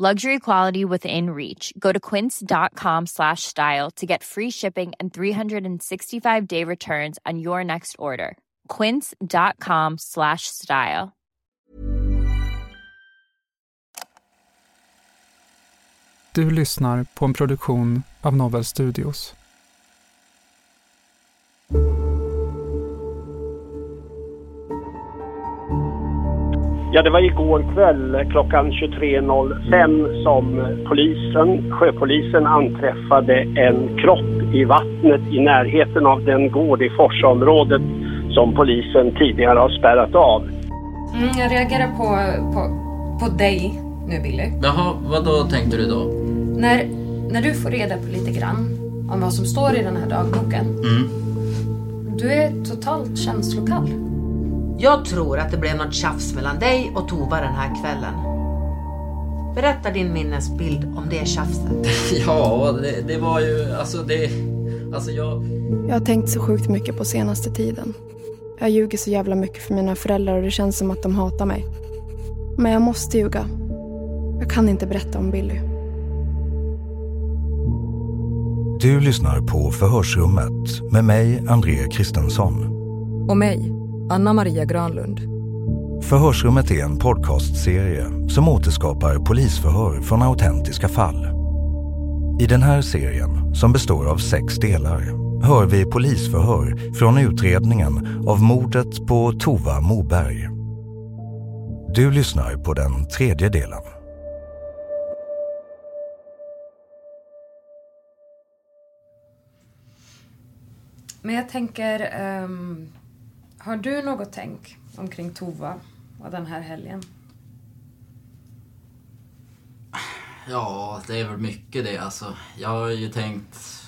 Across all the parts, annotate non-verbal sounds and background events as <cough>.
Luxury quality within reach. Go to quince.com slash style to get free shipping and 365 day returns on your next order. Quince.com slash style. Du lyssnar på en produktion av Novel Studios. Ja, det var igår kväll klockan 23.05 som polisen, sjöpolisen anträffade en kropp i vattnet i närheten av den gård i Forsaområdet som polisen tidigare har spärrat av. Mm, jag reagerar på, på, på dig nu Billy. Jaha, vad då tänkte du då? När, när du får reda på lite grann om vad som står i den här dagboken. Mm. Du är totalt känslokall. Jag tror att det blev något tjafs mellan dig och Tova den här kvällen. Berätta din minnesbild om det tjafset. <laughs> Ja, det, det var ju, alltså det, alltså jag... Jag har tänkt så sjukt mycket på senaste tiden. Jag ljuger så jävla mycket för mina föräldrar och det känns som att de hatar mig. Men jag måste ljuga. Jag kan inte berätta om Billy. Du lyssnar på Förhörsrummet med mig, André Kristensson. Och mig, Anna Maria Granlund. Förhörsrummet är en podcastserie som återskapar polisförhör från autentiska fall. I den här serien, som består av sex delar, hör vi polisförhör från utredningen av mordet på Tova Moberg. Du lyssnar på den tredje delen. Men jag tänker, ehm, har du något tänk omkring Tova och den här helgen? Ja, det är väl mycket det alltså. Jag har ju tänkt...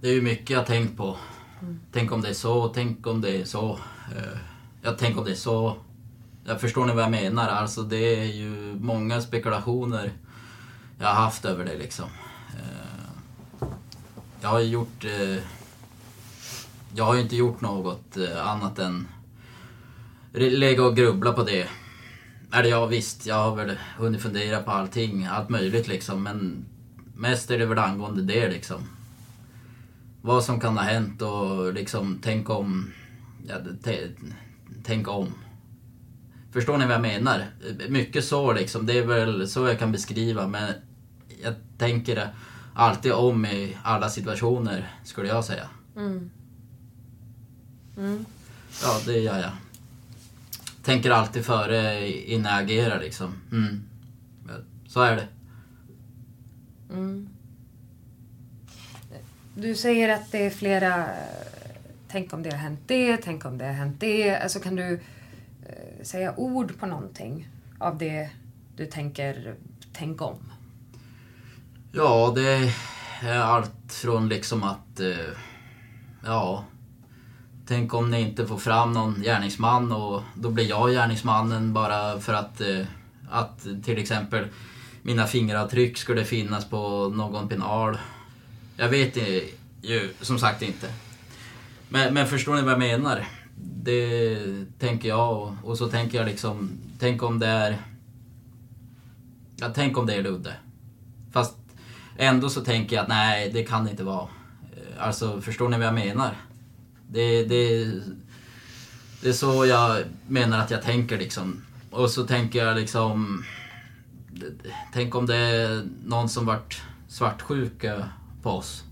Det är ju mycket jag har tänkt på. Mm. Tänk om det är så, tänk om det är så. Eh, Jag tänk om det är så. Jag förstår ni vad jag menar? Alltså det är ju många spekulationer jag har haft över det liksom. Eh, Jag har ju gjort... Jag har ju inte gjort något eh, annat än lägga och grubbla på det. Eller ja visst, jag har väl hunnit fundera på allting, allt möjligt liksom. Men mest är det väl angående det liksom. Vad som kan ha hänt och liksom tänk om... Ja, tänk om. Förstår ni vad jag menar? Mycket så liksom, det är väl så jag kan beskriva men jag tänker alltid om i alla situationer skulle jag säga. Mm. Mm. Ja, det gör jag. Tänker alltid före innan jag agerar liksom. Mm. Så är det. Mm. Du säger att det är flera... Tänk om det har hänt det, tänk om det har hänt det. Alltså kan du eh, säga ord på någonting av det du tänker, tänk om? Ja, det är allt från liksom att... eh, Ja... Tänk om ni inte får fram någon gärningsman och då blir jag gärningsmannen bara för att... eh, Att till exempel mina fingeravtryck skulle finnas på någon penal. Jag vet eh, ju som sagt inte. Men, men förstår ni vad jag menar? Det tänker jag och, och så tänker jag liksom, tänk om det är... Ja, tänk om det är Ludde. Fast ändå så tänker jag att nej, det kan det inte vara. Eh, alltså, förstår ni vad jag menar? Det, det, det är så jag menar att jag tänker liksom. Och så tänker jag liksom... Tänk om det är någon som varit svartsjuk på oss.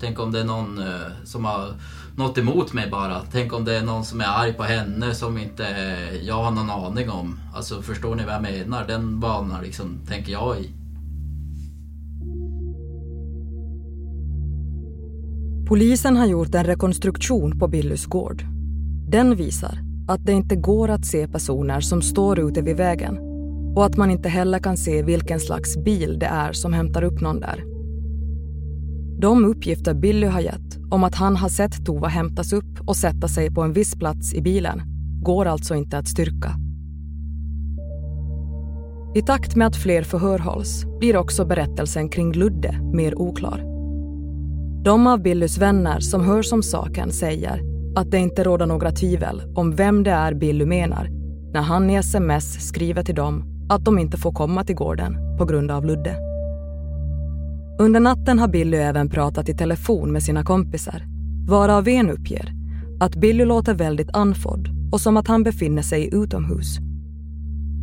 Tänk om det är någon eh, som har något emot mig bara. Tänk om det är någon som är arg på henne som inte eh, jag har någon aning om. Alltså förstår ni vad jag menar? Den banan liksom tänker jag i. Polisen har gjort en rekonstruktion på Billys gård. Den visar att det inte går att se personer som står ute vid vägen och att man inte heller kan se vilken slags bil det är som hämtar upp någon där. De uppgifter Billy har gett om att han har sett Tova hämtas upp och sätta sig på en viss plats i bilen går alltså inte att styrka. I takt med att fler förhör hålls blir också berättelsen kring Ludde mer oklar. De av Billys vänner som hörs om saken säger att det inte råder några tvivel om vem det är Billy menar när han i sms skriver till dem att de inte får komma till gården på grund av Ludde. Under natten har Billy även pratat i telefon med sina kompisar varav en uppger att Billy låter väldigt andfådd och som att han befinner sig utomhus.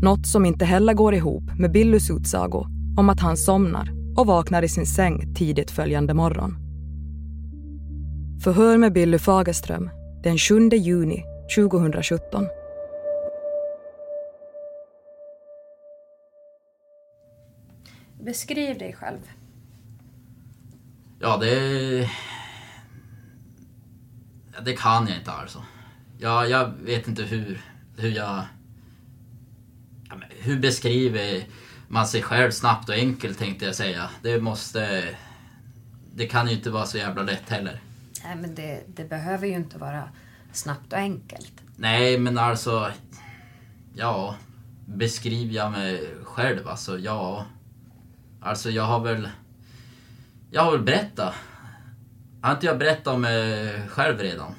Något som inte heller går ihop med Billys utsago om att han somnar och vaknar i sin säng tidigt följande morgon. Förhör med Billy Fagerström den 7 juni 2017. Beskriv dig själv. Ja, det... Det kan jag inte alltså. Ja, jag vet inte hur, hur jag... Hur beskriver man sig själv snabbt och enkelt tänkte jag säga. Det måste... Det kan ju inte vara så jävla lätt heller. Nej, men det, det behöver ju inte vara snabbt och enkelt. Nej, men alltså... Ja, beskriver jag mig själv alltså? Ja. Alltså jag har väl... Jag har väl berättat. Har inte jag berättat om mig själv redan?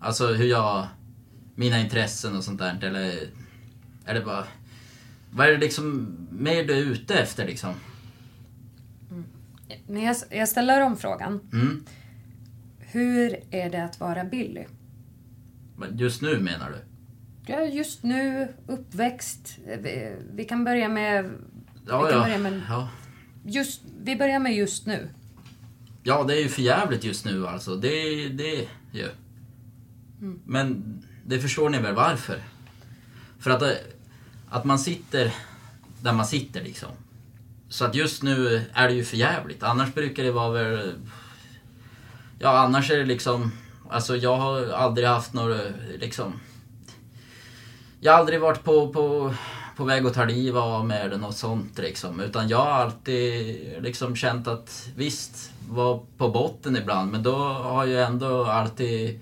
Alltså hur jag... Mina intressen och sånt där. Eller... Eller bara... Vad är det liksom mer du är ute efter liksom? Men jag, jag ställer om frågan. Mm. Hur är det att vara Billy? Just nu menar du? Ja, just nu, uppväxt. Vi, vi kan börja med... Ja, vi kan ja. börja med ja. just, vi börjar med just nu. Ja, det är ju för jävligt just nu alltså. Det, det ju. Mm. Men det förstår ni väl varför? För att, det- att man sitter där man sitter liksom. Så att just nu är det ju för jävligt. Annars brukar det vara väl... Ja, annars är det liksom... Alltså jag har aldrig haft några liksom... Jag har aldrig varit på, på, på väg att ta livet av mig eller något sånt liksom. Utan jag har alltid liksom känt att visst, var på botten ibland. Men då har jag ändå alltid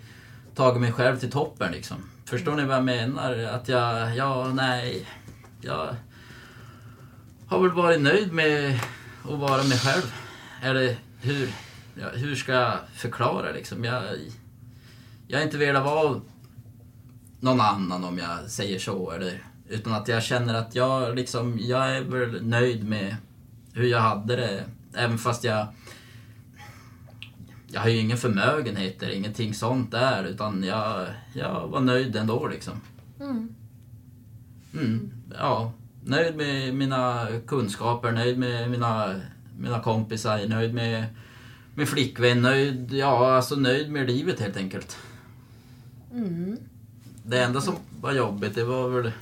tagit mig själv till toppen liksom. Förstår ni vad jag menar? Att jag, ja, nej. Jag har väl varit nöjd med att vara mig själv. Eller hur, ja, hur ska jag förklara liksom? Jag, jag har inte velat vara någon annan om jag säger så. Eller, utan att jag känner att jag, liksom, jag är väl nöjd med hur jag hade det. Även fast jag... Jag har ju ingen förmögenhet eller ingenting sånt där. Utan jag, jag var nöjd ändå liksom. Mm. Mm, ja, nöjd med mina kunskaper, nöjd med mina, mina kompisar, nöjd med min flickvän, nöjd, ja alltså nöjd med livet helt enkelt. Mm. Det enda som var jobbigt det var väl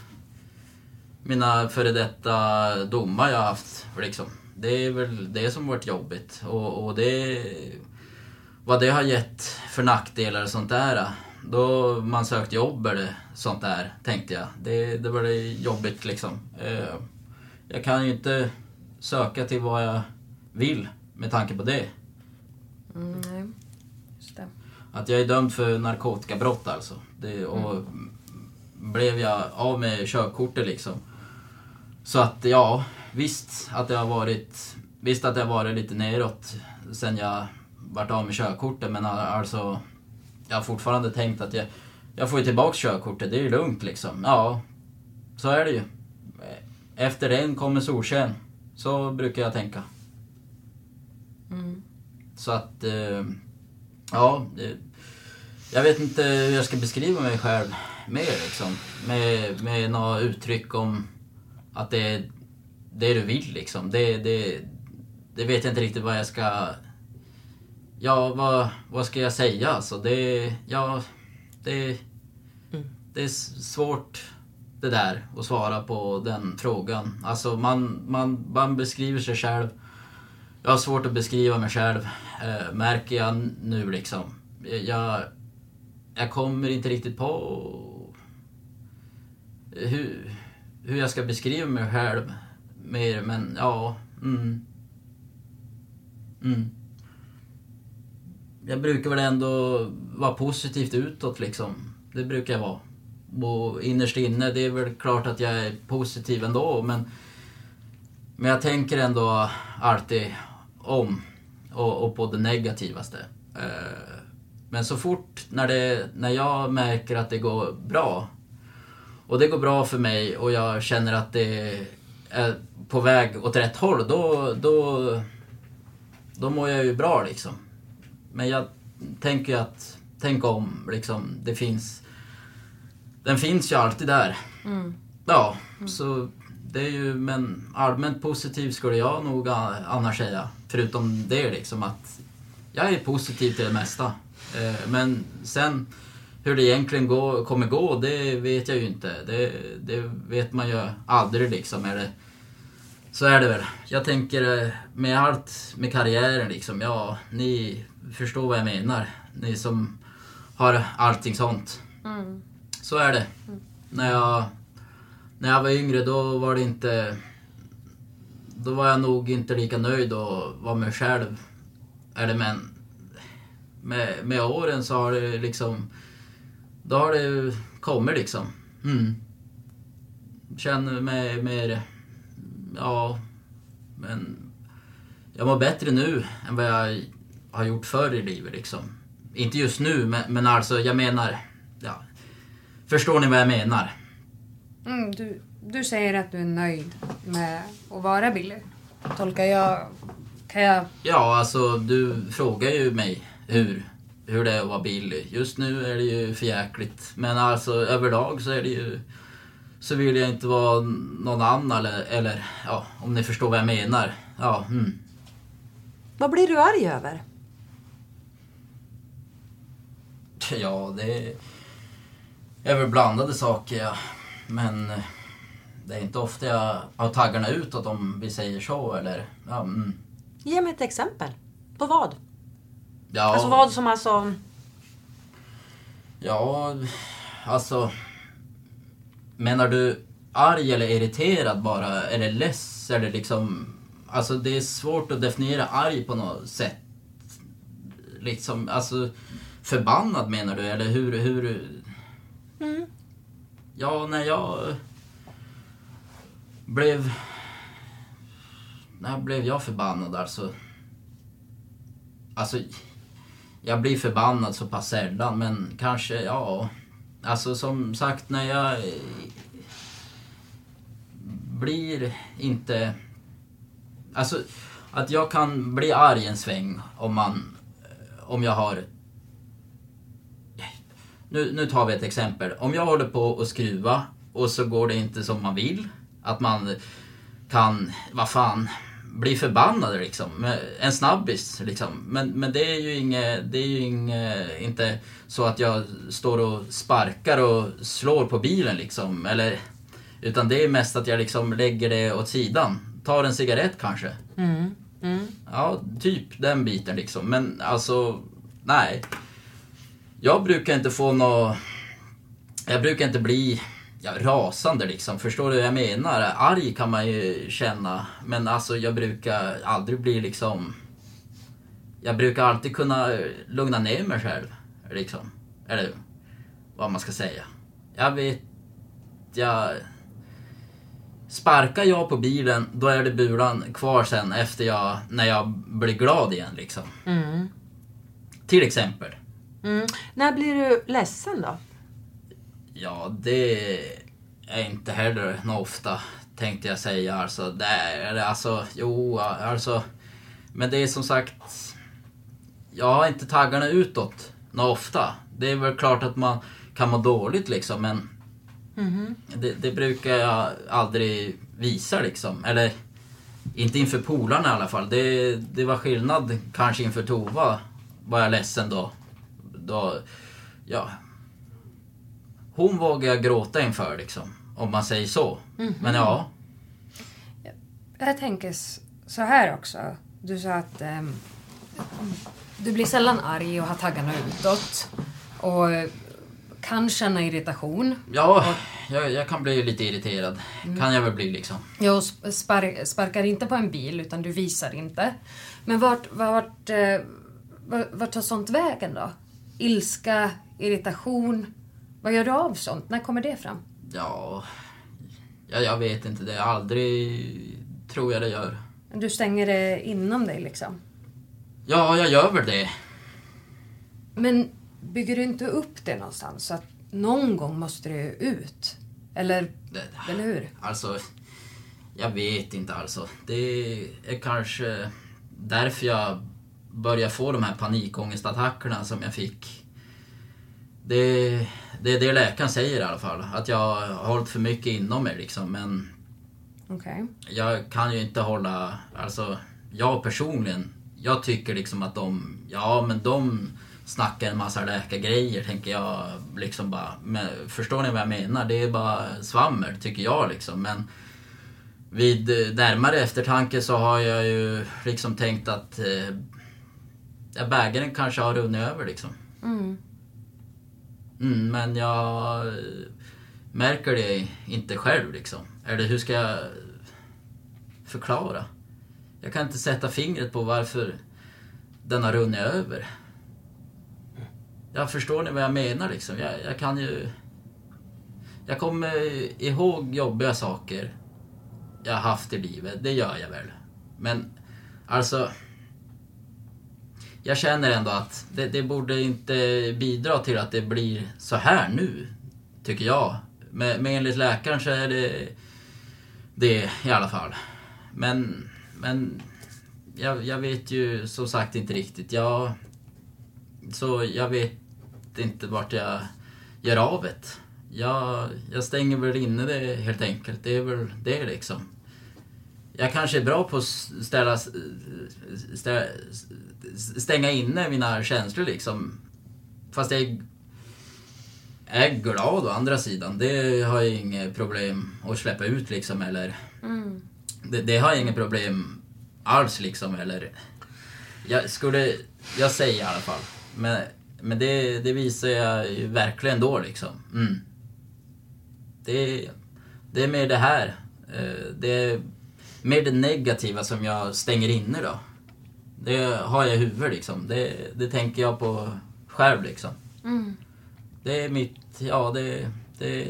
mina före detta domar jag haft. Liksom. Det är väl det som varit jobbigt. Och, och det... Vad det har gett för nackdelar och sånt där. Då man sökt jobb eller sånt där, tänkte jag. Det, det var det jobbigt liksom. Eh, Jag kan ju inte söka till vad jag vill med tanke på det. Mm, nej, just det. Att jag är dömd för narkotikabrott alltså. Det, och blev jag av med körkortet liksom. Så att ja, visst att det har varit, visst att det har varit lite neråt sen jag vart av med körkortet. Men alltså, jag har fortfarande tänkt att jag, jag får ju tillbaks körkortet, det är ju lugnt liksom. Ja, så är det ju. Efter den kommer solsken. Så brukar jag tänka. Mm. Så att, eh, ja. Jag vet inte hur jag ska beskriva mig själv mer liksom. Med, med några uttryck om att det är det du vill liksom. Det, det, det vet jag inte riktigt vad jag ska... Ja, vad, vad ska jag säga alltså? Det, ja, det, det är svårt det där att svara på den frågan. Alltså man, man, man beskriver sig själv. Jag har svårt att beskriva mig själv, eh, märker jag nu liksom. Eh, jag, jag kommer inte riktigt på hur, hur jag ska beskriva mig själv mer, men ja. Mm. Mm. Jag brukar väl ändå vara positivt utåt liksom. Det brukar jag vara. Och innerst inne, det är väl klart att jag är positiv ändå, men... Men jag tänker ändå alltid om och, och på det negativaste. Eh, Men så fort när, det, när jag märker att det går bra och det går bra för mig och jag känner att det är på väg åt rätt håll, då, då, då mår jag ju bra liksom. Men jag tänker ju att, tänk om, liksom, det finns... Den finns ju alltid där. Mm. Ja, så det är ju, men allmänt positiv skulle jag nog annars säga. Förutom det liksom att jag är positiv till det mesta. Eh, Men sen hur det egentligen går, kommer gå, det vet jag ju inte. Det, det vet man ju aldrig liksom. Är det, så är det väl. Jag tänker eh, med allt med karriären liksom, ja, ni förstår vad jag menar. Ni som har allting sånt. Mm. Så är det. När jag, när jag var yngre då var det inte... Då var jag nog inte lika nöjd och var mig själv. Eller men... Med, med åren så har det liksom... Då har det kommit liksom. Mm. Känner mig mer... Ja... Men... Jag mår bättre nu än vad jag har gjort förr i livet liksom. Inte just nu, men, men alltså jag menar... Ja, Förstår ni vad jag menar? Mm, du, du säger att du är nöjd med att vara Billy. Tolkar jag... Kan jag... Ja, alltså du frågar ju mig hur, hur det är att vara Billy. Just nu är det ju för jäkligt. Men alltså överlag så är det ju... Så vill jag inte vara någon annan eller, eller ja, om ni förstår vad jag menar. Ja, mm. Vad blir du arg över? Ja, det är väl blandade saker, ja. Men eh, det är inte ofta jag har taggarna utåt om vi säger så, eller... Ja, mm. Ge mig ett exempel. På vad? ja. Alltså vad som alltså... Ja, alltså... Menar du arg eller irriterad bara? Eller less? Eller liksom... Alltså det är svårt att definiera arg på något sätt. Liksom, alltså... Förbannad menar du? Eller hur... hur... Mm. Ja, när jag blev... När blev jag förbannad alltså? Alltså, jag blir förbannad så pass sällan, men kanske, ja... Alltså som sagt, när jag eh, blir inte... Alltså, att jag kan bli arg en sväng om man... Eh, om jag har nu, nu tar vi ett exempel. Om jag håller på att skruva och så går det inte som man vill. Att man kan, vad fan, bli förbannad liksom. En snabbis liksom. Men, men det är ju inget, det är ju inget, inte så att jag står och sparkar och slår på bilen liksom. Eller, utan det är mest att jag liksom lägger det åt sidan. Tar en cigarett kanske. Mm. Mm. Ja, typ den biten liksom. Men alltså, nej. Jag brukar inte få nå... Jag brukar inte bli ja, rasande liksom. Förstår du vad jag menar? Arg kan man ju känna. Men alltså jag brukar aldrig bli liksom... Jag brukar alltid kunna lugna ner mig själv. Liksom. Eller vad man ska säga. Jag vet... Jag... Sparkar jag på bilen, då är det bulan kvar sen efter jag, när jag blir glad igen liksom. Mm. Till exempel. Mm. När blir du ledsen då? Ja, det är inte heller något ofta, tänkte jag säga. Alltså, det är alltså, jo, alltså. Men det är som sagt, jag har inte taggarna utåt något ofta. Det är väl klart att man kan må dåligt liksom, men Mhm. det, det brukar jag aldrig visa liksom. Eller inte inför polarna i alla fall. Det, det var skillnad kanske inför Tova. Var jag ledsen då. då ja. Hon vågar jag gråta inför liksom. Om man säger så. Mhm. Men ja. Jag tänker så här också. Du sa att ehm, du blir sällan arg och har taggarna utåt. Och kan känna irritation. Ja, jag, jag kan bli lite irriterad. Mm. Kan jag väl bli liksom. Jag sp- spar- sparkar inte på en bil utan du visar inte. Men vart, vart, eh, vart, vart tar sånt vägen då? Ilska, irritation. Vad gör du av sånt? När kommer det fram? Ja, ja jag vet inte. Det är aldrig, tror jag det gör. Du stänger det inom dig liksom. Ja, jag gör väl det. Men bygger du inte upp det någonstans? Så att någon gång måste det ut. Eller, eller hur? Alltså, jag vet inte alltså. Det är kanske därför jag börjar få de här panikångestattackerna som jag fick. Det, det är det läkaren säger i alla fall. Att jag har hållit för mycket inom mig liksom. Men Okej. jag kan ju inte hålla, alltså jag personligen, jag tycker liksom att de, ja men de snackar en massa läkargrejer tänker jag liksom bara, men, förstår ni vad jag menar? Det är bara svammel tycker jag liksom men vid närmare eftertanke så har jag ju liksom tänkt att eh, bägaren kanske har runnit över liksom. Mm. Mm, men jag märker det inte själv liksom. Eller hur ska jag förklara? Jag kan inte sätta fingret på varför den har runnit över. Jag förstår ni vad jag menar liksom? Jag, jag kan ju... Jag kommer ihåg jobbiga saker jag har haft i livet, det gör jag väl. Men alltså... Jag känner ändå att det, det borde inte bidra till att det blir så här nu, tycker jag. Men, men enligt läkaren så är det det i alla fall. Men, men jag, jag vet ju som sagt inte riktigt. Jag, så jag vet inte vart jag gör av det. Jag, jag stänger väl inne det helt enkelt. Det är väl det liksom. Jag kanske är bra på att ställa, stä, stänga inne mina känslor liksom. Fast jag är glad å andra sidan. Det har jag inget problem att släppa ut liksom eller Mm. det, det har jag inget problem alls liksom eller jag skulle, jag säger i alla fall. Men, men det, det visar jag ju verkligen då liksom. Mm. Det, det är mer det här. Eh, Det är mer det negativa som jag stänger inne då. Det har jag i huvudet liksom. Det, det tänker jag på själv liksom. Mm. Det är mitt, ja det, det,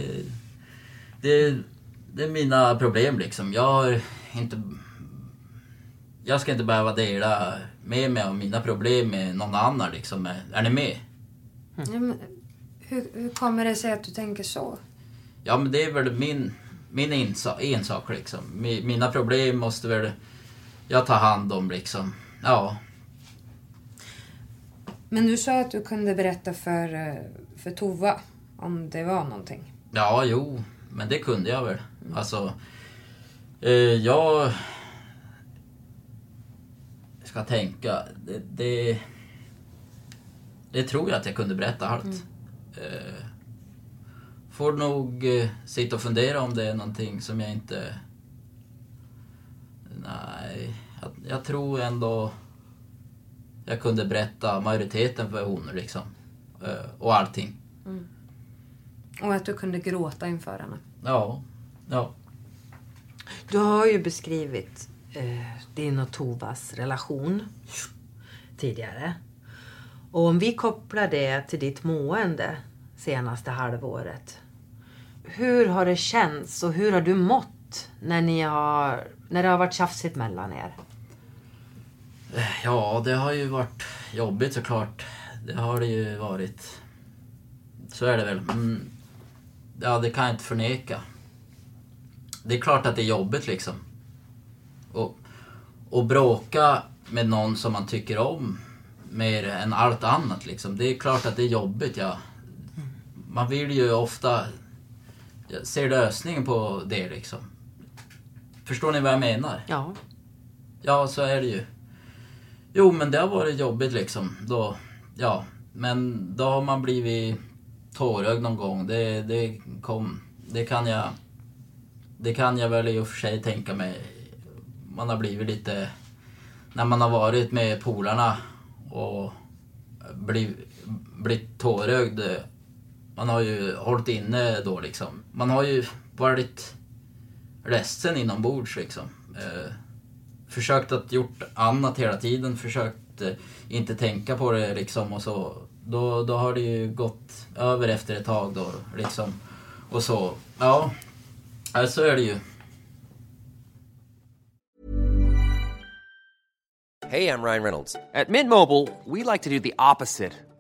det, det är mina problem liksom. Jag har inte, jag ska inte behöva dela med mig av mina problem med någon annan liksom. Är ni med? Ja, men hur, hur kommer det sig att du tänker så? Ja men det är väl min, min ensa, ensak liksom. Mi- Mina problem måste väl jag ta hand om liksom. Ja. Men du sa att du kunde berätta för, eh, för Tova om det var någonting. Ja, jo, men det kunde jag väl. Alltså, eh, jag ska tänka. Det, det, det tror jag att jag kunde berätta allt. Eh, får nog eh, sitta och fundera om det är någonting som jag inte... Nej, jag, jag tror ändå jag kunde berätta majoriteten för hon liksom. Eh, och allting. Mm. Och att du kunde gråta inför henne. Ja, ja. Du har ju beskrivit eh, din och Tovas relation tidigare. Och om vi kopplar det till ditt mående senaste halvåret. Hur har det känts och hur har du mått när, ni har, när det har varit tjafsigt mellan er? Ja, det har ju varit jobbigt såklart. Det har det ju varit. Så är det väl. Mm. Ja, det kan jag inte förneka. Det är klart att det är jobbigt liksom. Och, och bråka med någon som man tycker om mer än allt annat liksom. Det är klart att det är jobbigt, ja. Man vill ju ofta se lösningen på det liksom. Förstår ni vad jag menar? Ja. Ja, så är det ju. Jo, men det har varit jobbigt liksom. Då, ja, men då har man blivit tårögd någon gång. Det, det, kom, det, kan jag, det kan jag väl i och för sig tänka mig. Man har blivit lite... När man har varit med polarna och blivit, blivit tårögd. Man har ju hållit inne då liksom. Man har ju varit ledsen inombords liksom. Eh, försökt att gjort annat hela tiden, försökt eh, inte tänka på det liksom och så. Då, då har det ju gått över efter ett tag då liksom. Och så, ja. Så är det ju. Hej, jag Ryan Reynolds. På Mint Mobile, we like to do the opposite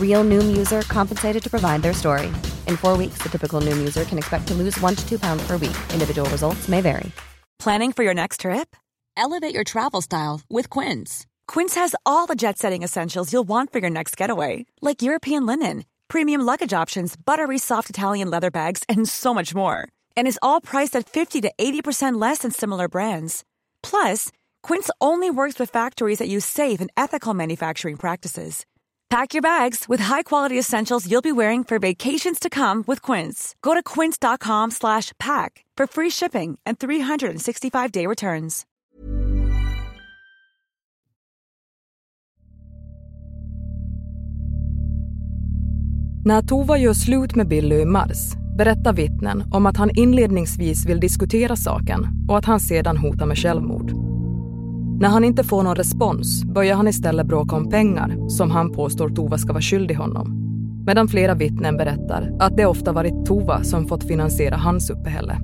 Real Noom user compensated to provide their story. In four weeks, the typical Noom user can expect to lose one to two pounds per week. Individual results may vary. Planning for your next trip? Elevate your travel style with Quince. Quince has all the jet setting essentials you'll want for your next getaway, like European linen, premium luggage options, buttery soft Italian leather bags, and so much more. And is all priced at 50 to 80% less than similar brands. Plus, Quince only works with factories that use safe and ethical manufacturing practices. Pack your bags with high-quality essentials you'll be wearing for vacations to come with Quince. Go to quince.com/pack for free shipping and 365-day returns. När Tova gör slut med Billy i mars berättar vittnen om att han inledningsvis vill diskutera saken och att han sedan hotar med självmord. När han inte får någon respons börjar han istället bråka om pengar som han påstår Tova ska vara skyldig honom. Medan flera vittnen berättar att det ofta varit Tova som fått finansiera hans uppehälle.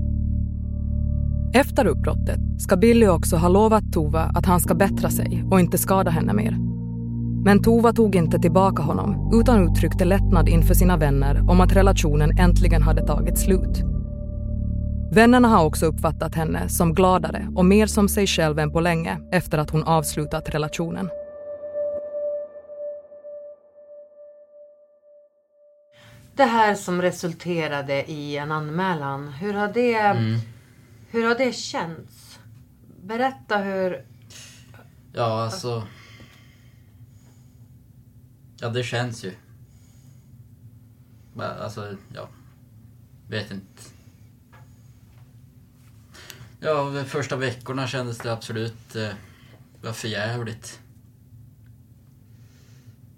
Efter uppbrottet ska Billy också ha lovat Tova att han ska bättra sig och inte skada henne mer. Men Tova tog inte tillbaka honom utan uttryckte lättnad inför sina vänner om att relationen äntligen hade tagit slut. Vännerna har också uppfattat henne som gladare och mer som sig själv än på länge efter att hon avslutat relationen. Det här som resulterade i en anmälan, hur har det, Mm. hur har det känts? Berätta hur... Ja, alltså... Ja, det känns ju. Men, Alltså, ja. Vet inte. Ja, de första veckorna kändes det absolut eh, var för jävligt.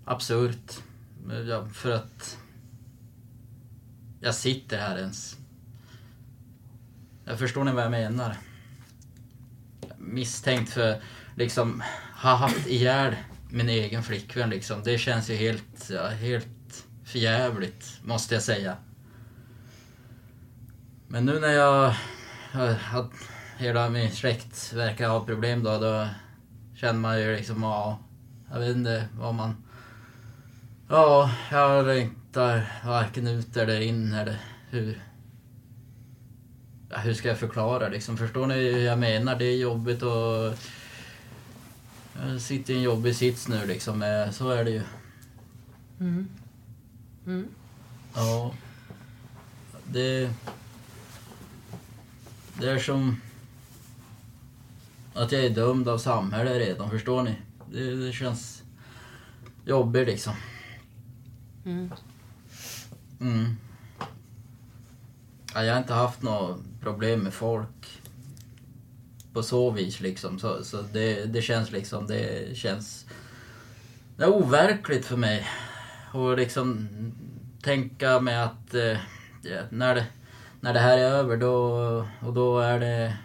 Absurt. Ja, för att jag sitter här ens. Jag förstår ni vad jag menar? Misstänkt för liksom ha haft ihjäl min egen flickvän liksom. Det känns ju helt, ja, helt förjävligt måste jag säga. Men nu när jag att hela min släkt verkar ha problem då, då känner man ju liksom, ja, jag vet inte vad man... Ja, jag längtar varken ut eller in eller hur... Ja, hur ska jag förklara liksom? Förstår ni hur jag menar? Det är jobbigt och... Jag sitter i en jobbig sits nu liksom, eh, så är det ju. Mm. Mm. Ja. Det... Det är som... Att jag är dömd av samhället redan, förstår ni? Det, det känns jobbigt liksom. Mm. Mm. Ja, jag har inte haft något problem med folk på så vis liksom. Så, så det, det känns liksom, det känns... Det är overkligt för mig. Och liksom tänka mig att eh, när, det, när det här är över då, och då är det,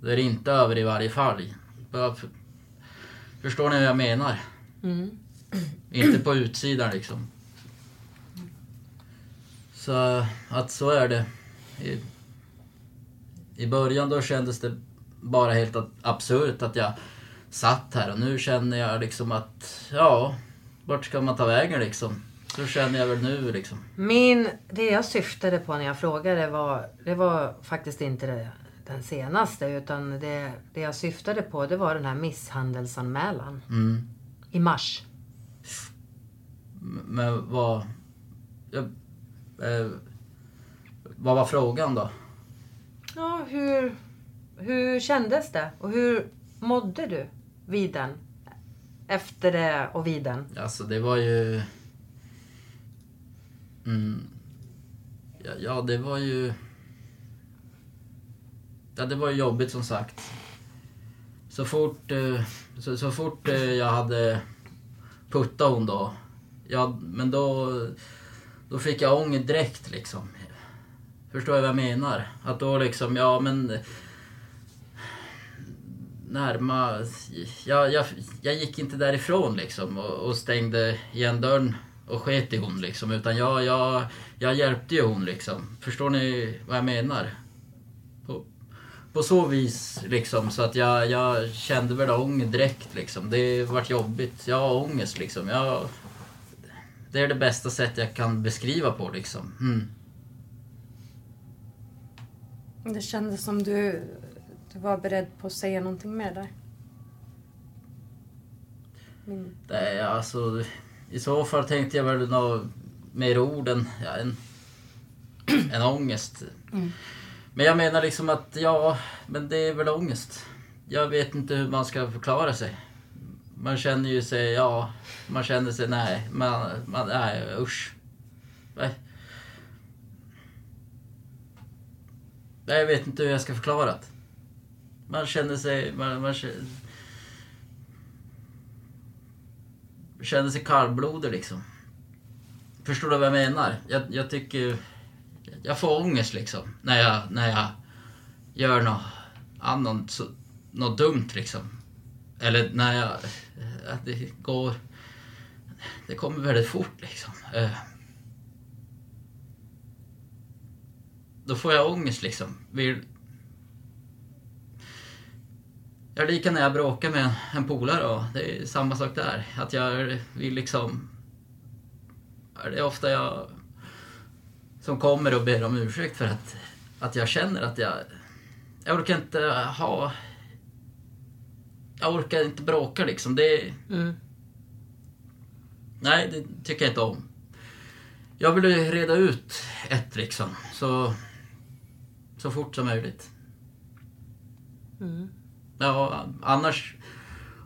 då är det inte över i varje fall. Förstår ni vad jag menar? Mm. Inte på utsidan liksom. Så att så är det. I, I början då kändes det bara helt absurt att jag satt här och nu känner jag liksom att, ja, vart ska man ta vägen liksom? Så känner jag väl nu liksom. Min, det jag syftade på när jag frågade var, det var faktiskt inte det, den senaste utan det, det jag syftade på det var den här misshandelsanmälan Mm. i mars. Men vad... Jag, eh, vad var frågan då? Ja, hur, hur kändes det och hur mådde du vid den? Efter det och vid den? Alltså det var ju... Mm, ja, ja, det var ju... Ja, det var ju jobbigt som sagt. Så fort, eh, så, så fort eh, jag hade puttat hon då, ja, men då, då fick jag ånger direkt liksom. Förstår du vad jag menar? Att då liksom, ja men... Närma... Jag, jag, jag gick inte därifrån liksom och, och stängde igen dörren och sket i hon liksom. Utan jag, jag, jag hjälpte ju hon liksom. Förstår ni vad jag menar? På, på så vis liksom så att jag, jag kände väl ångest direkt liksom. Det vart jobbigt. Jag har ångest liksom. Jag, det är det bästa sätt jag kan beskriva på liksom. Mm. Det kändes som du, du var beredd på att säga någonting mer där. Min... Det är alltså... I så fall tänkte jag väl något mer ord än, ja, en, en <clears throat> ångest. Mm. Men jag menar liksom att, ja, men det är väl ångest. Jag vet inte hur man ska förklara sig. Man känner ju sig, ja, man känner sig, nej, man, man nej, usch. Nej. Nej, Jag vet inte hur jag ska förklara det. Man känner sig, man, man känner, känner sig kallblodig liksom. Förstår du vad jag menar? Jag, jag tycker... Jag får ångest liksom. När jag, när jag gör något annat, så, något dumt liksom. Eller när jag... Att det går... Det kommer väldigt fort liksom. Eh. Då får jag ångest liksom. Vill... Jag lika när jag bråkar med en, en polare och det är samma sak där. Att jag vill liksom... Det är ofta jag som kommer och ber om ursäkt för att, att jag känner att jag... Jag orkar inte ha... Jag orkar inte bråka liksom. Det... Mm. Nej, det tycker jag inte om. Jag vill reda ut ett liksom. Så, så fort som möjligt. Mm. Ja, annars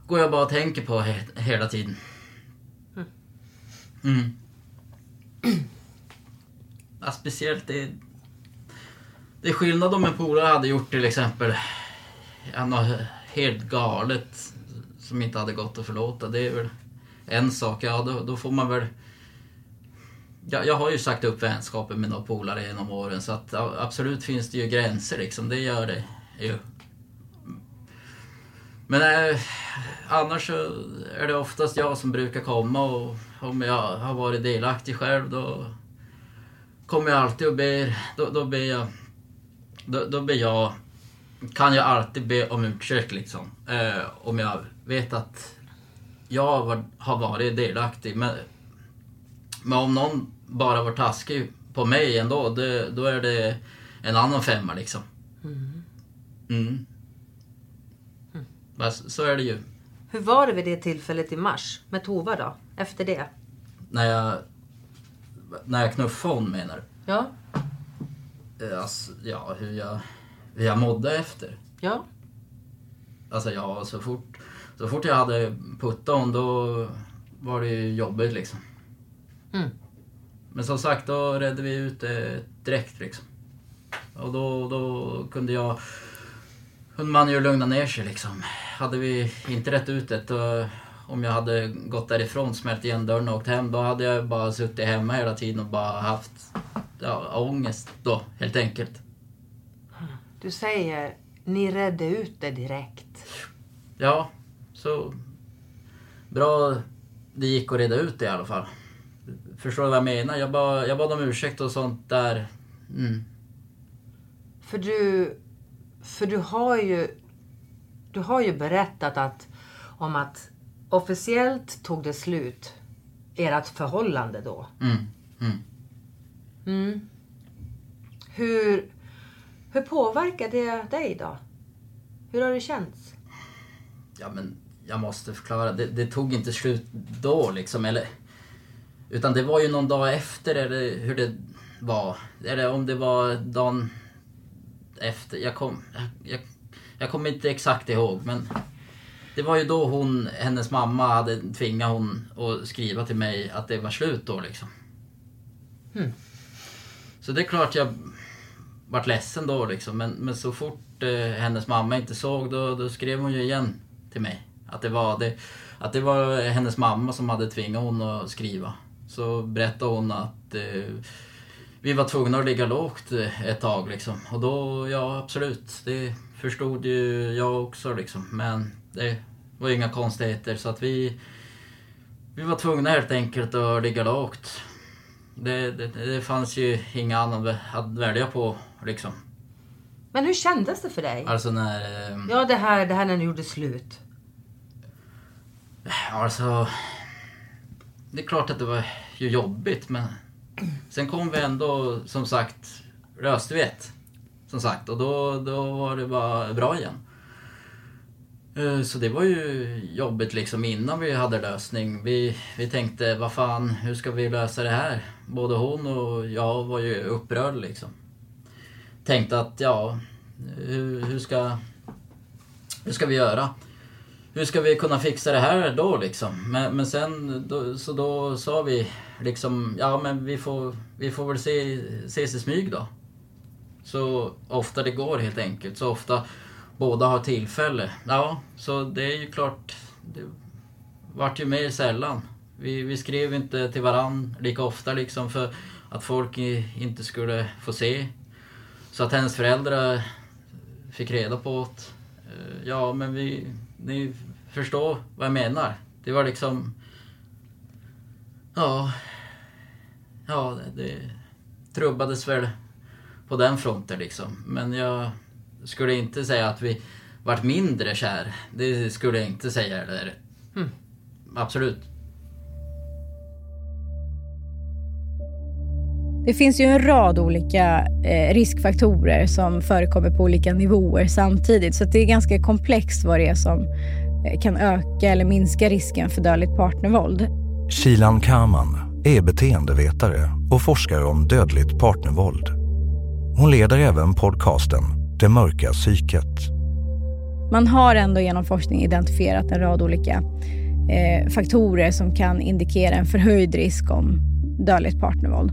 går jag bara och tänker på he hela tiden. Mm. Ja, speciellt det... Det är skillnad om en polare hade gjort till exempel något helt galet som inte hade gått att förlåta. Det är väl en sak. Ja, då, då får man väl... Ja, jag har ju sagt upp vänskapen med några polare genom åren så att ja, absolut finns det ju gränser liksom. Det gör det ju. Men eh, annars så är det oftast jag som brukar komma och om jag har varit delaktig själv då kommer jag alltid och ber. Då, då ber jag... Då, då ber jag... Kan jag alltid be om ursäkt liksom. Eh, om jag vet att jag var, har varit delaktig. Men, men om någon bara var taskig på mig ändå, det, då är det en annan femma liksom. Mm. Mm. Så är det ju. Hur var det vid det tillfället i mars med Tova då? Efter det? När jag... När jag knuffade hon menar? Ja. Eh, Alltså, ja, hur jag, hur jag mådde efter. Ja. Alltså ja, så fort, så fort jag hade puttat hon då var det ju jobbigt liksom. Mm. Men som sagt, då redde vi ut det direkt liksom. Och då, då kunde jag... Man ju lugna ner sig liksom. Hade vi inte rätt ut det, då, om jag hade gått därifrån, smält igen dörren och åkt hem, då hade jag bara suttit hemma hela tiden och bara haft ja, ångest då, helt enkelt. Du säger, ni redde ut det direkt. Ja, så bra det gick att reda ut det i alla fall. Förstår du vad jag menar? Jag bad, jag bad om ursäkt och sånt där. Mm. För du, för du har ju, du har ju berättat att, om att officiellt tog det slut, ert förhållande då. Mm. Mm. Mm. Hur, hur påverkar det dig då? Hur har det känts? Ja men jag måste förklara, det, det tog inte slut då liksom, eller... Utan det var ju någon dag efter eller hur det var. Eller om det var dagen efter. Jag kom, jag, jag, kommer inte exakt ihåg men det var ju då hon, hennes mamma hade tvingat hon att skriva till mig att det var slut då liksom. Hmm. Så det är klart jag vart ledsen då liksom. Men, men så fort eh, hennes mamma inte såg då, då skrev hon ju igen till mig. Att det, var det, att det var hennes mamma som hade tvingat hon att skriva. Så berättade hon att eh, vi var tvungna att ligga lågt eh, ett tag liksom. Och då, ja absolut. Det förstod ju jag också liksom. Men det var ju inga konstigheter så att vi... Vi var tvungna helt enkelt att ligga lågt. Det, det, det fanns ju inga annat att välja på liksom. Men hur kändes det för dig? Alltså när... eh, Ja, det här, det här när ni gjorde slut. Alltså... Det är klart att det var ju jobbigt men... Sen kom vi ändå, som sagt, löste vi ett. Som sagt, och då, då var det bara bra igen. Eh, så det var ju jobbigt liksom innan vi hade lösning. Vi, vi tänkte, vad fan, hur ska vi lösa det här? Både hon och jag var ju upprörd liksom. Tänkte att, ja, hur, hur ska... Hur ska vi göra? Hur ska vi kunna fixa det här då liksom? Men, men sen, då, så då sa vi liksom, ja men vi får, vi får väl se, ses i smyg då. Så ofta det går helt enkelt. Så ofta båda har tillfälle. Ja, så det är ju klart. Det vart ju mer sällan. Vi, vi skrev inte till varann lika ofta liksom för att folk inte skulle få se. Så att hennes föräldrar fick reda på att eh, ja men vi, ni förstår vad jag menar. Det var liksom ja ja det, det trubbades väl på den fronten liksom. Men jag skulle inte säga att vi varit mindre kär. Det skulle jag inte säga. Eller, Mm. Absolut. Det finns ju en rad olika eh, riskfaktorer som förekommer på olika nivåer samtidigt. Så att det är ganska komplext vad det är som eh, kan öka eller minska risken för dödligt partnervåld. Shilan Kaman är beteendevetare och forskar om dödligt partnervåld. Hon leder även podcasten Det mörka psyket. Man har ändå genom forskning identifierat en rad olika eh, faktorer som kan indikera en förhöjd risk om dödligt partnervåld.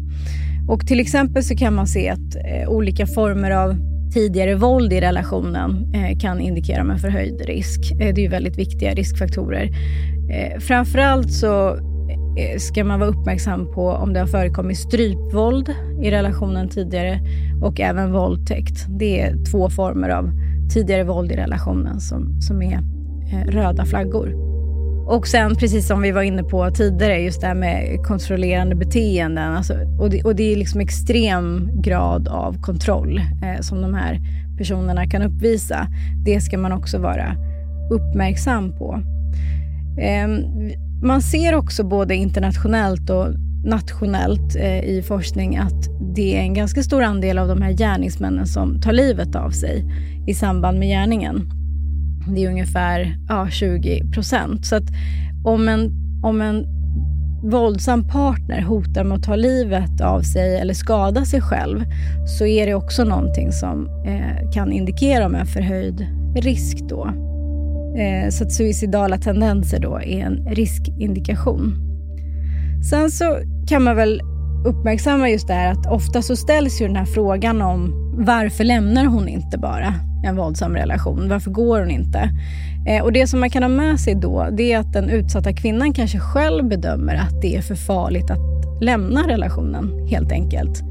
Och till exempel så kan man se att eh, olika former av tidigare våld i relationen eh, kan indikera med förhöjd risk. Eh, det är ju väldigt viktiga riskfaktorer. Eh, framförallt så Eh, ska man vara uppmärksam på om det har förekommit strypvåld i relationen tidigare och även våldtäkt. Det är två former av tidigare våld i relationen som, som är eh, röda flaggor. Och sen precis som vi var inne på tidigare, just det här med kontrollerande beteenden. Alltså, och, det, och det är liksom extrem grad av kontroll eh, som de här personerna kan uppvisa. Det ska man också vara uppmärksam på. Eh, man ser också både internationellt och nationellt eh, i forskning att det är en ganska stor andel av de här gärningsmännen som tar livet av sig i samband med gärningen. Det är ungefär ja, 20 procent. Så att om en, om en våldsam partner hotar med att ta livet av sig eller skada sig själv så är det också någonting som eh, kan indikera om en förhöjd risk då. Eh, så att suicidala tendenser då är en riskindikation. Sen så kan man väl uppmärksamma just det här att ofta så ställs ju den här frågan om varför lämnar hon inte bara en våldsam relation? Varför går hon inte? Eh, och Det som man kan ha med sig då, det är att den utsatta kvinnan kanske själv bedömer att det är för farligt att lämna relationen, helt enkelt.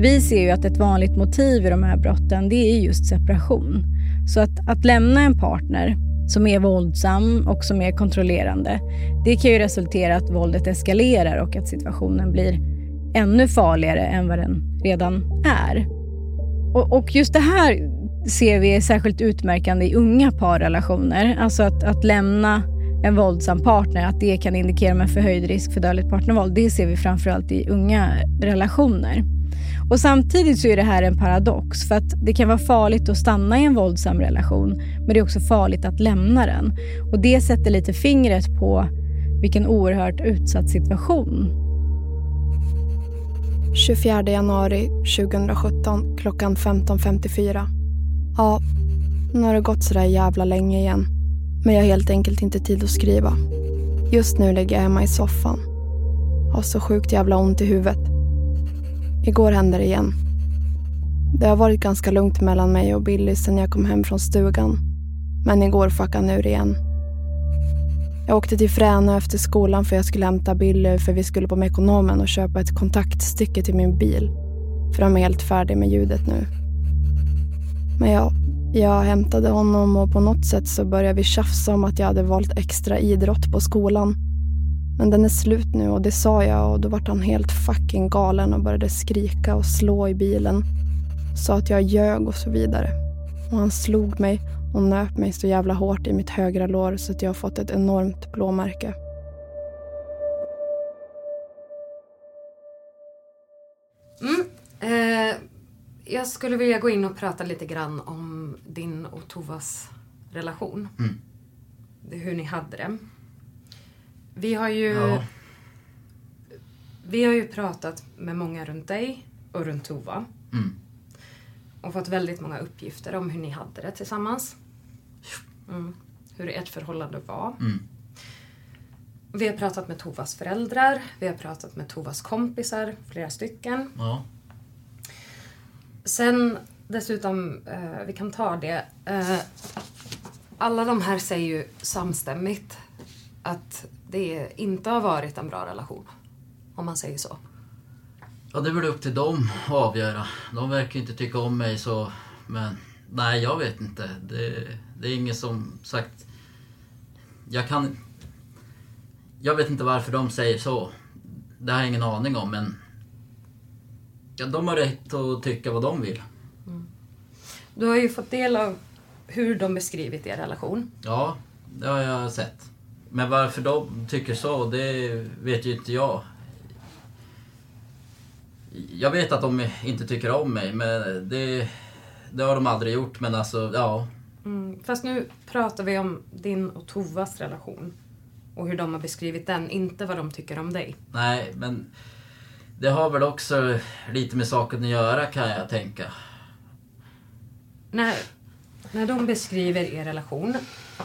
Vi ser ju att ett vanligt motiv i de här brotten, det är just separation. Så att, att lämna en partner som är våldsam och som är kontrollerande, det kan ju resultera att våldet eskalerar och att situationen blir ännu farligare än vad den redan är. Och, och just det här ser vi är särskilt utmärkande i unga parrelationer. Alltså att, att lämna en våldsam partner, att det kan indikera med förhöjd risk för dödligt partnervåld. Det ser vi framförallt i unga relationer. Och Samtidigt så är det här en paradox, för att det kan vara farligt att stanna i en våldsam relation, men det är också farligt att lämna den. Och Det sätter lite fingret på vilken oerhört utsatt situation 24 januari 2017 klockan 15.54. Ja, nu har det gått sådär jävla länge igen. Men jag har helt enkelt inte tid att skriva. Just nu ligger jag hemma i soffan. Har så sjukt jävla ont i huvudet. Igår hände det igen. Det har varit ganska lugnt mellan mig och Billy sen jag kom hem från stugan. Men igår fuckade han ur igen. Jag åkte till Fränö efter skolan för jag skulle hämta Billy för vi skulle på Mekonomen och köpa ett kontaktstycke till min bil. För de är helt färdig med ljudet nu. Men ja, jag hämtade honom och på något sätt så började vi tjafsa om att jag hade valt extra idrott på skolan. Men den är slut nu och det sa jag och då vart han helt fucking galen och började skrika och slå i bilen. Sa att jag ljög och så vidare. Och han slog mig och nöp mig så jävla hårt i mitt högra lår så att jag har fått ett enormt blåmärke. Mm. Eh, jag skulle vilja gå in och prata lite grann om din och Tovas relation. Mm. Det, hur ni hade det. Vi har ju... Ja. Vi har ju pratat med många runt dig och runt Tova. Mm. Och fått väldigt många uppgifter om hur ni hade det tillsammans. Mm. Hur ert förhållande var. Mm. Vi har pratat med Tovas föräldrar, vi har pratat med Tovas kompisar, flera stycken. Ja. Sen dessutom, eh, vi kan ta det. Eh, alla de här säger ju samstämmigt att det inte har varit en bra relation. Om man säger så. Ja, det är väl upp till dem att avgöra. De verkar inte tycka om mig så... Men nej, jag vet inte. Det, det är inget som sagt... Jag kan... Jag vet inte varför de säger så. Det har jag ingen aning om, men... Ja, de har rätt att tycka vad de vill. Du har ju fått del av hur de beskrivit er relation. Ja, det har jag sett. Men varför de tycker så, det vet ju inte jag. Jag vet att de inte tycker om mig, men det, det har de aldrig gjort. Men alltså, ja. Mm, fast nu pratar vi om din och Tovas relation. Och hur de har beskrivit den, inte vad de tycker om dig. Nej, men det har väl också lite med saken att göra kan jag tänka. När, när de beskriver er relation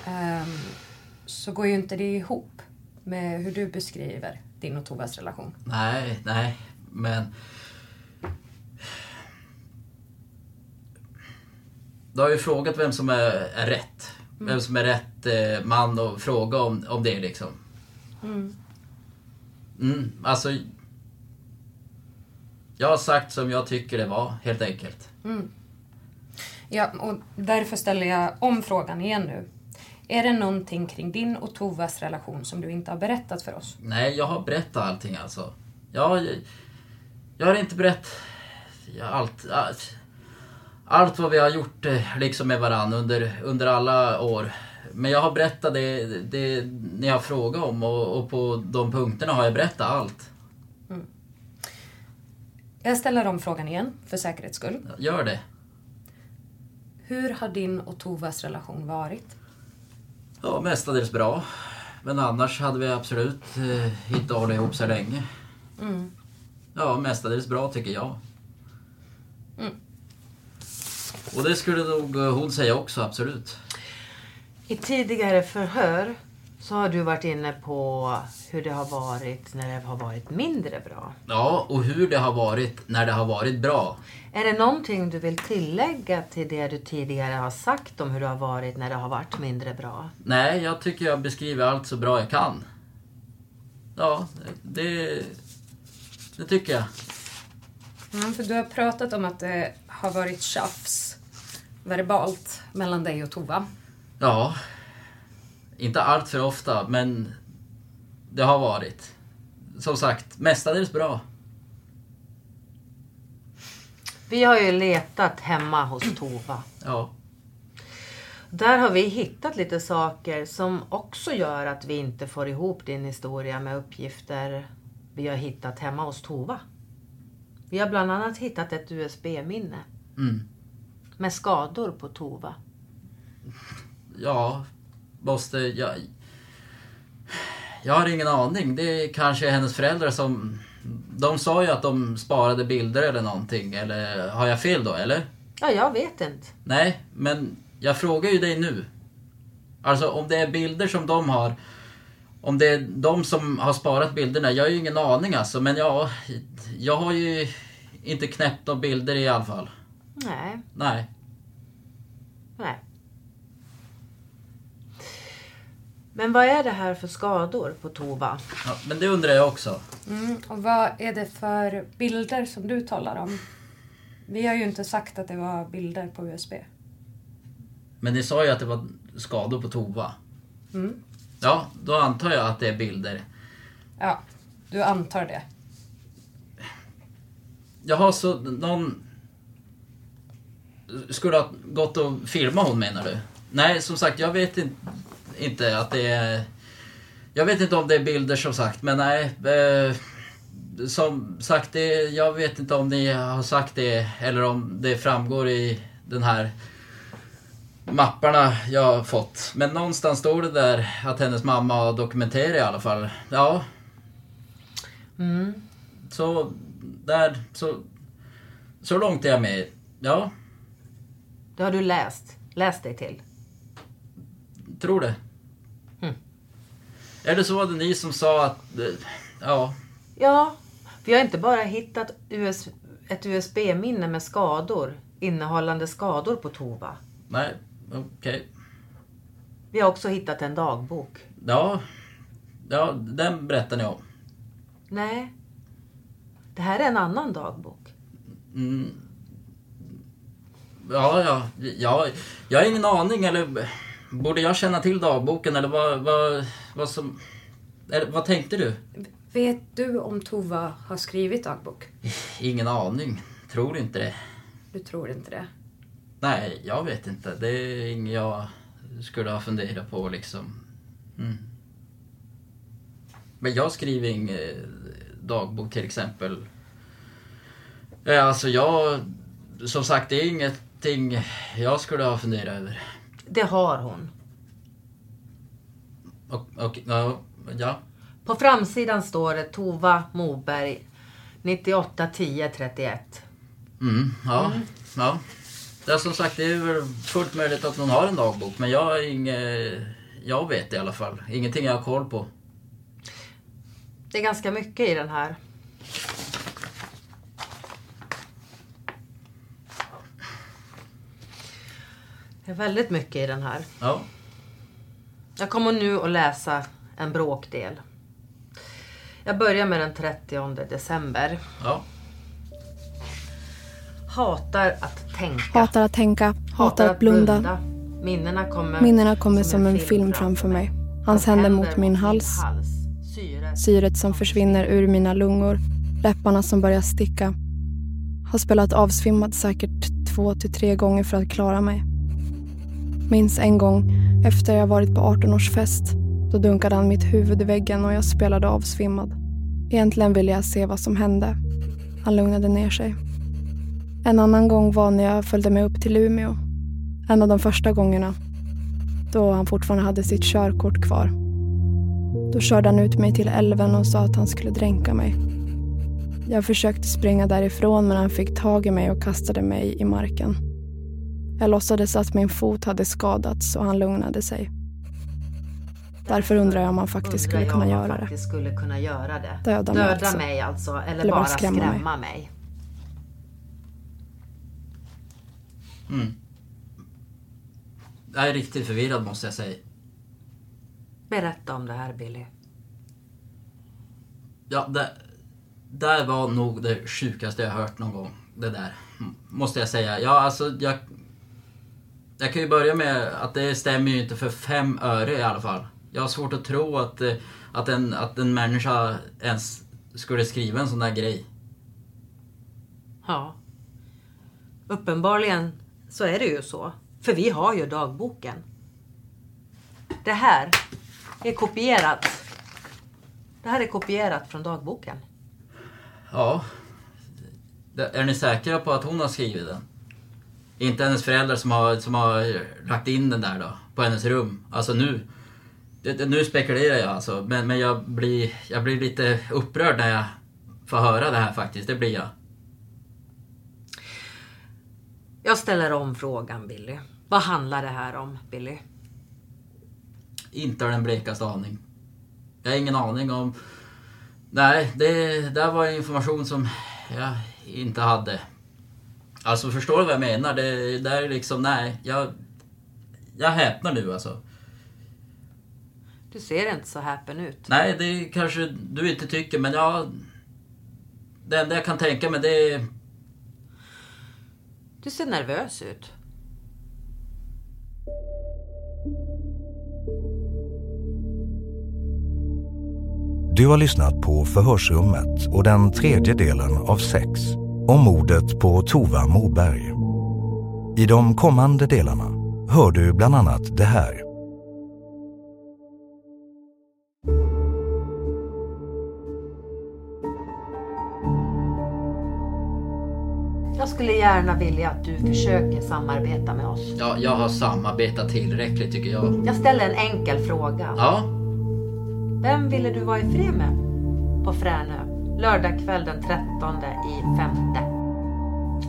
ehm, så går ju inte det ihop med hur du beskriver din och Tovas relation. Nej, nej, men... Du har ju frågat vem som är, är rätt. Mm. Vem som är rätt eh, man att fråga om, om det liksom. Mm. Mm, alltså... Jag har sagt som jag tycker det var, helt enkelt. Mm. Ja, och därför ställer jag om frågan igen nu. Är det någonting kring din och Tovas relation som du inte har berättat för oss? Nej, jag har berättat allting alltså. Jag, jag har inte berättat allt, allt. Allt vad vi har gjort eh, liksom med varandra under, under alla år. Men jag har berättat det, det ni har frågat om och, och på de punkterna har jag berättat allt. Jag ställer om frågan igen, för säkerhets skull. Gör det. Hur har din och Tovas relation varit? Ja, mestadels bra. Men annars hade vi absolut eh, inte hållit ihop så länge. Mm. Ja, mestadels bra tycker jag. Mm. Och det skulle nog eh, hon säga också, absolut. I tidigare förhör så har du varit inne på hur det har varit när det har varit mindre bra. Ja, och hur det har varit när det har varit bra. Är det någonting du vill tillägga till det du tidigare har sagt om hur det har varit när det har varit mindre bra? Nej, jag tycker jag beskriver allt så bra jag kan. Ja, det, det tycker jag. Mm, för du har pratat om att det har varit tjafs verbalt mellan dig och Tova. Ja. Inte allt för ofta, men det har varit. Som sagt, mestadels bra. Vi har ju letat hemma hos Tova. Ja. Där har vi hittat lite saker som också gör att vi inte får ihop din historia med uppgifter vi har hittat hemma hos Tova. Vi har bland annat hittat ett USB-minne Mm. med skador på Tova. Ja, måste... Jag, jag har ingen aning. Det är kanske hennes föräldrar som... De sa ju att de sparade bilder eller någonting. Eller har jag fel då, eller? Ja, jag vet inte. Nej, men jag frågar ju dig nu. Alltså om det är bilder som de har. Om det är de som har sparat bilderna. Jag har ju ingen aning alltså. Men ja, jag har ju inte knäppt några bilder i alla fall. Nej, Nej. nej. Men vad är det här för skador på Tova? Ja, men det undrar jag också. Mm, och vad är det för bilder som du talar om? Vi har ju inte sagt att det var bilder på USB. Men ni sa ju att det var skador på Tova. Mm. Ja, då antar jag att det är bilder. Ja, du antar det. Jaha, så någon skulle ha gått och filmat hon menar du? Nej, som sagt, jag vet in, inte att det är... Jag vet inte om det är bilder som sagt, men nej. Eh, som sagt, det, jag vet inte om ni har sagt det eller om det framgår i den här mapparna jag har fått. Men någonstans står det där att hennes mamma har dokumenterat i alla fall. Ja, Mm. så där, så, så långt är jag med. Ja, Det har du läst. Läst dig till. tror det. Är det så att det ni som sa att... eh, Ja, Ja, vi har inte bara hittat US, ett USB-minne med skador innehållande skador på Tova. nej, okej. Vi har också hittat en dagbok. Ja, ja, den berättar ni om. Nej, det här är en annan dagbok. Mm. Ja, ja, ja, jag har ingen aning eller... Borde jag känna till dagboken eller vad, vad, vad som... Vad tänkte du? Vet du om Tova har skrivit dagbok? Ingen aning. Tror inte det. Du tror inte det? Nej, jag vet inte. Det är inget jag skulle ha funderat på liksom. Mm. Men jag skriver ingen dagbok till exempel. Eh, Alltså jag, som sagt det är ingenting jag skulle ha funderat över. Det har hon. Och, och ja. På framsidan står det Tova Moberg 98 10 31. Mm, ja, ja. Det är som sagt, det är väl fullt möjligt att någon har en dagbok, men jag inget... Jag vet i alla fall. Ingenting jag har koll på. Det är ganska mycket i den här. Det är väldigt mycket i den här. Ja. Jag kommer nu att läsa en bråkdel. Jag börjar med den 30 december. Ja. Hatar att tänka. Hatar att tänka, hatar att blunda. Minnena kommer, Minnena kommer som en film framför mig. Hans händer mot min hals. Syret som försvinner ur mina lungor. Läpparna som börjar sticka. Har spelat avsvimmad säkert två till tre gånger för att klara mig. Minns en gång efter jag varit på 18-årsfest. Då dunkade han mitt huvud i väggen och jag spelade avsvimmad. Egentligen ville jag se vad som hände. Han lugnade ner sig. En annan gång var när jag följde med upp till Umeå. En av de första gångerna. Då han fortfarande hade sitt körkort kvar. Då körde han ut mig till älven och sa att han skulle dränka mig. Jag försökte springa därifrån men han fick tag i mig och kastade mig i marken. Jag låtsades att min fot hade skadats och han lugnade sig. Därför undrar jag om han faktiskt skulle kunna jag om göra det. skulle kunna göra det. Döda mig alltså. mig alltså. Eller, Eller bara bara skrämma skrämma, mig. mig. Mm. Jag är riktigt förvirrad måste jag säga. Berätta om det här Billy. Ja, det där var nog det sjukaste jag hört någon gång. Det där. Måste jag säga. Ja, alltså jag... Jag kan ju börja med att det stämmer ju inte för fem öre i alla fall. Jag har svårt att tro att, eh, att, en, att en människa ens skulle skriva en sån där grej. Ja. Uppenbarligen så är det ju så. För vi har ju dagboken. Det här är kopierat. Det här är kopierat från dagboken. Ja. Är ni säkra på att hon har skrivit den? Inte hennes föräldrar som har, som har lagt in den där då, på hennes rum. Alltså nu. Nu spekulerar jag alltså, men, men jag, blir, jag blir lite upprörd när jag får höra det här faktiskt. Det blir jag. Jag ställer om frågan Billy. Vad handlar det här om Billy? Inte har den blekaste aning. Jag har ingen aning om... Nej, det där var information som jag inte hade. Alltså förstår du vad jag menar? Det där är liksom, nej. Jag, jag häpnar nu alltså. Du ser inte så häpen ut. Nej, det kanske du inte tycker, men jag... Det enda jag kan tänka mig det är... Du ser nervös ut. Du har lyssnat på Förhörsrummet och den tredje delen av sex om mordet på Tova Moberg. I de kommande delarna hör du bland annat det här. Jag skulle gärna vilja att du försöker samarbeta med oss. Ja, jag har samarbetat tillräckligt tycker jag. Jag ställer en enkel fråga. Ja, Vem ville du vara i fred med? På Fränö. Lördag kväll den 13 i femte.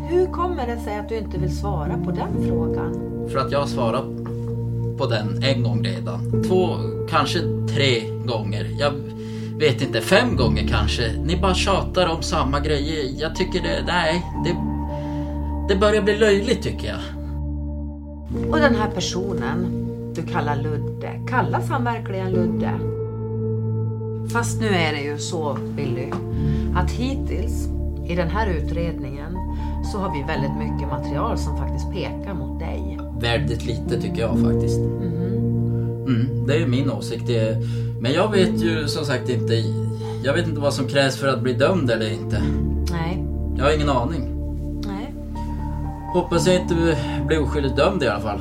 Hur kommer det sig att du inte vill svara på den frågan? för att jag har svarat på den en gång redan. Två, kanske tre gånger. Jag vet inte, fem gånger kanske. Ni bara tjatar om samma grejer. Jag tycker det, nej, det, det börjar bli löjligt tycker jag. Och den här personen du kallar Ludde, kallas han verkligen Ludde? Fast nu är det ju så, Billy, att hittills i den här utredningen så har vi väldigt mycket material som faktiskt pekar mot dig. Väldigt lite tycker jag faktiskt. Mm, det är min åsikt. Men jag vet ju som sagt inte. Jag vet inte vad som krävs för att bli dömd eller inte. Nej, Jag har ingen aning. nej. Hoppas jag inte blir oskyldigt dömd i alla fall.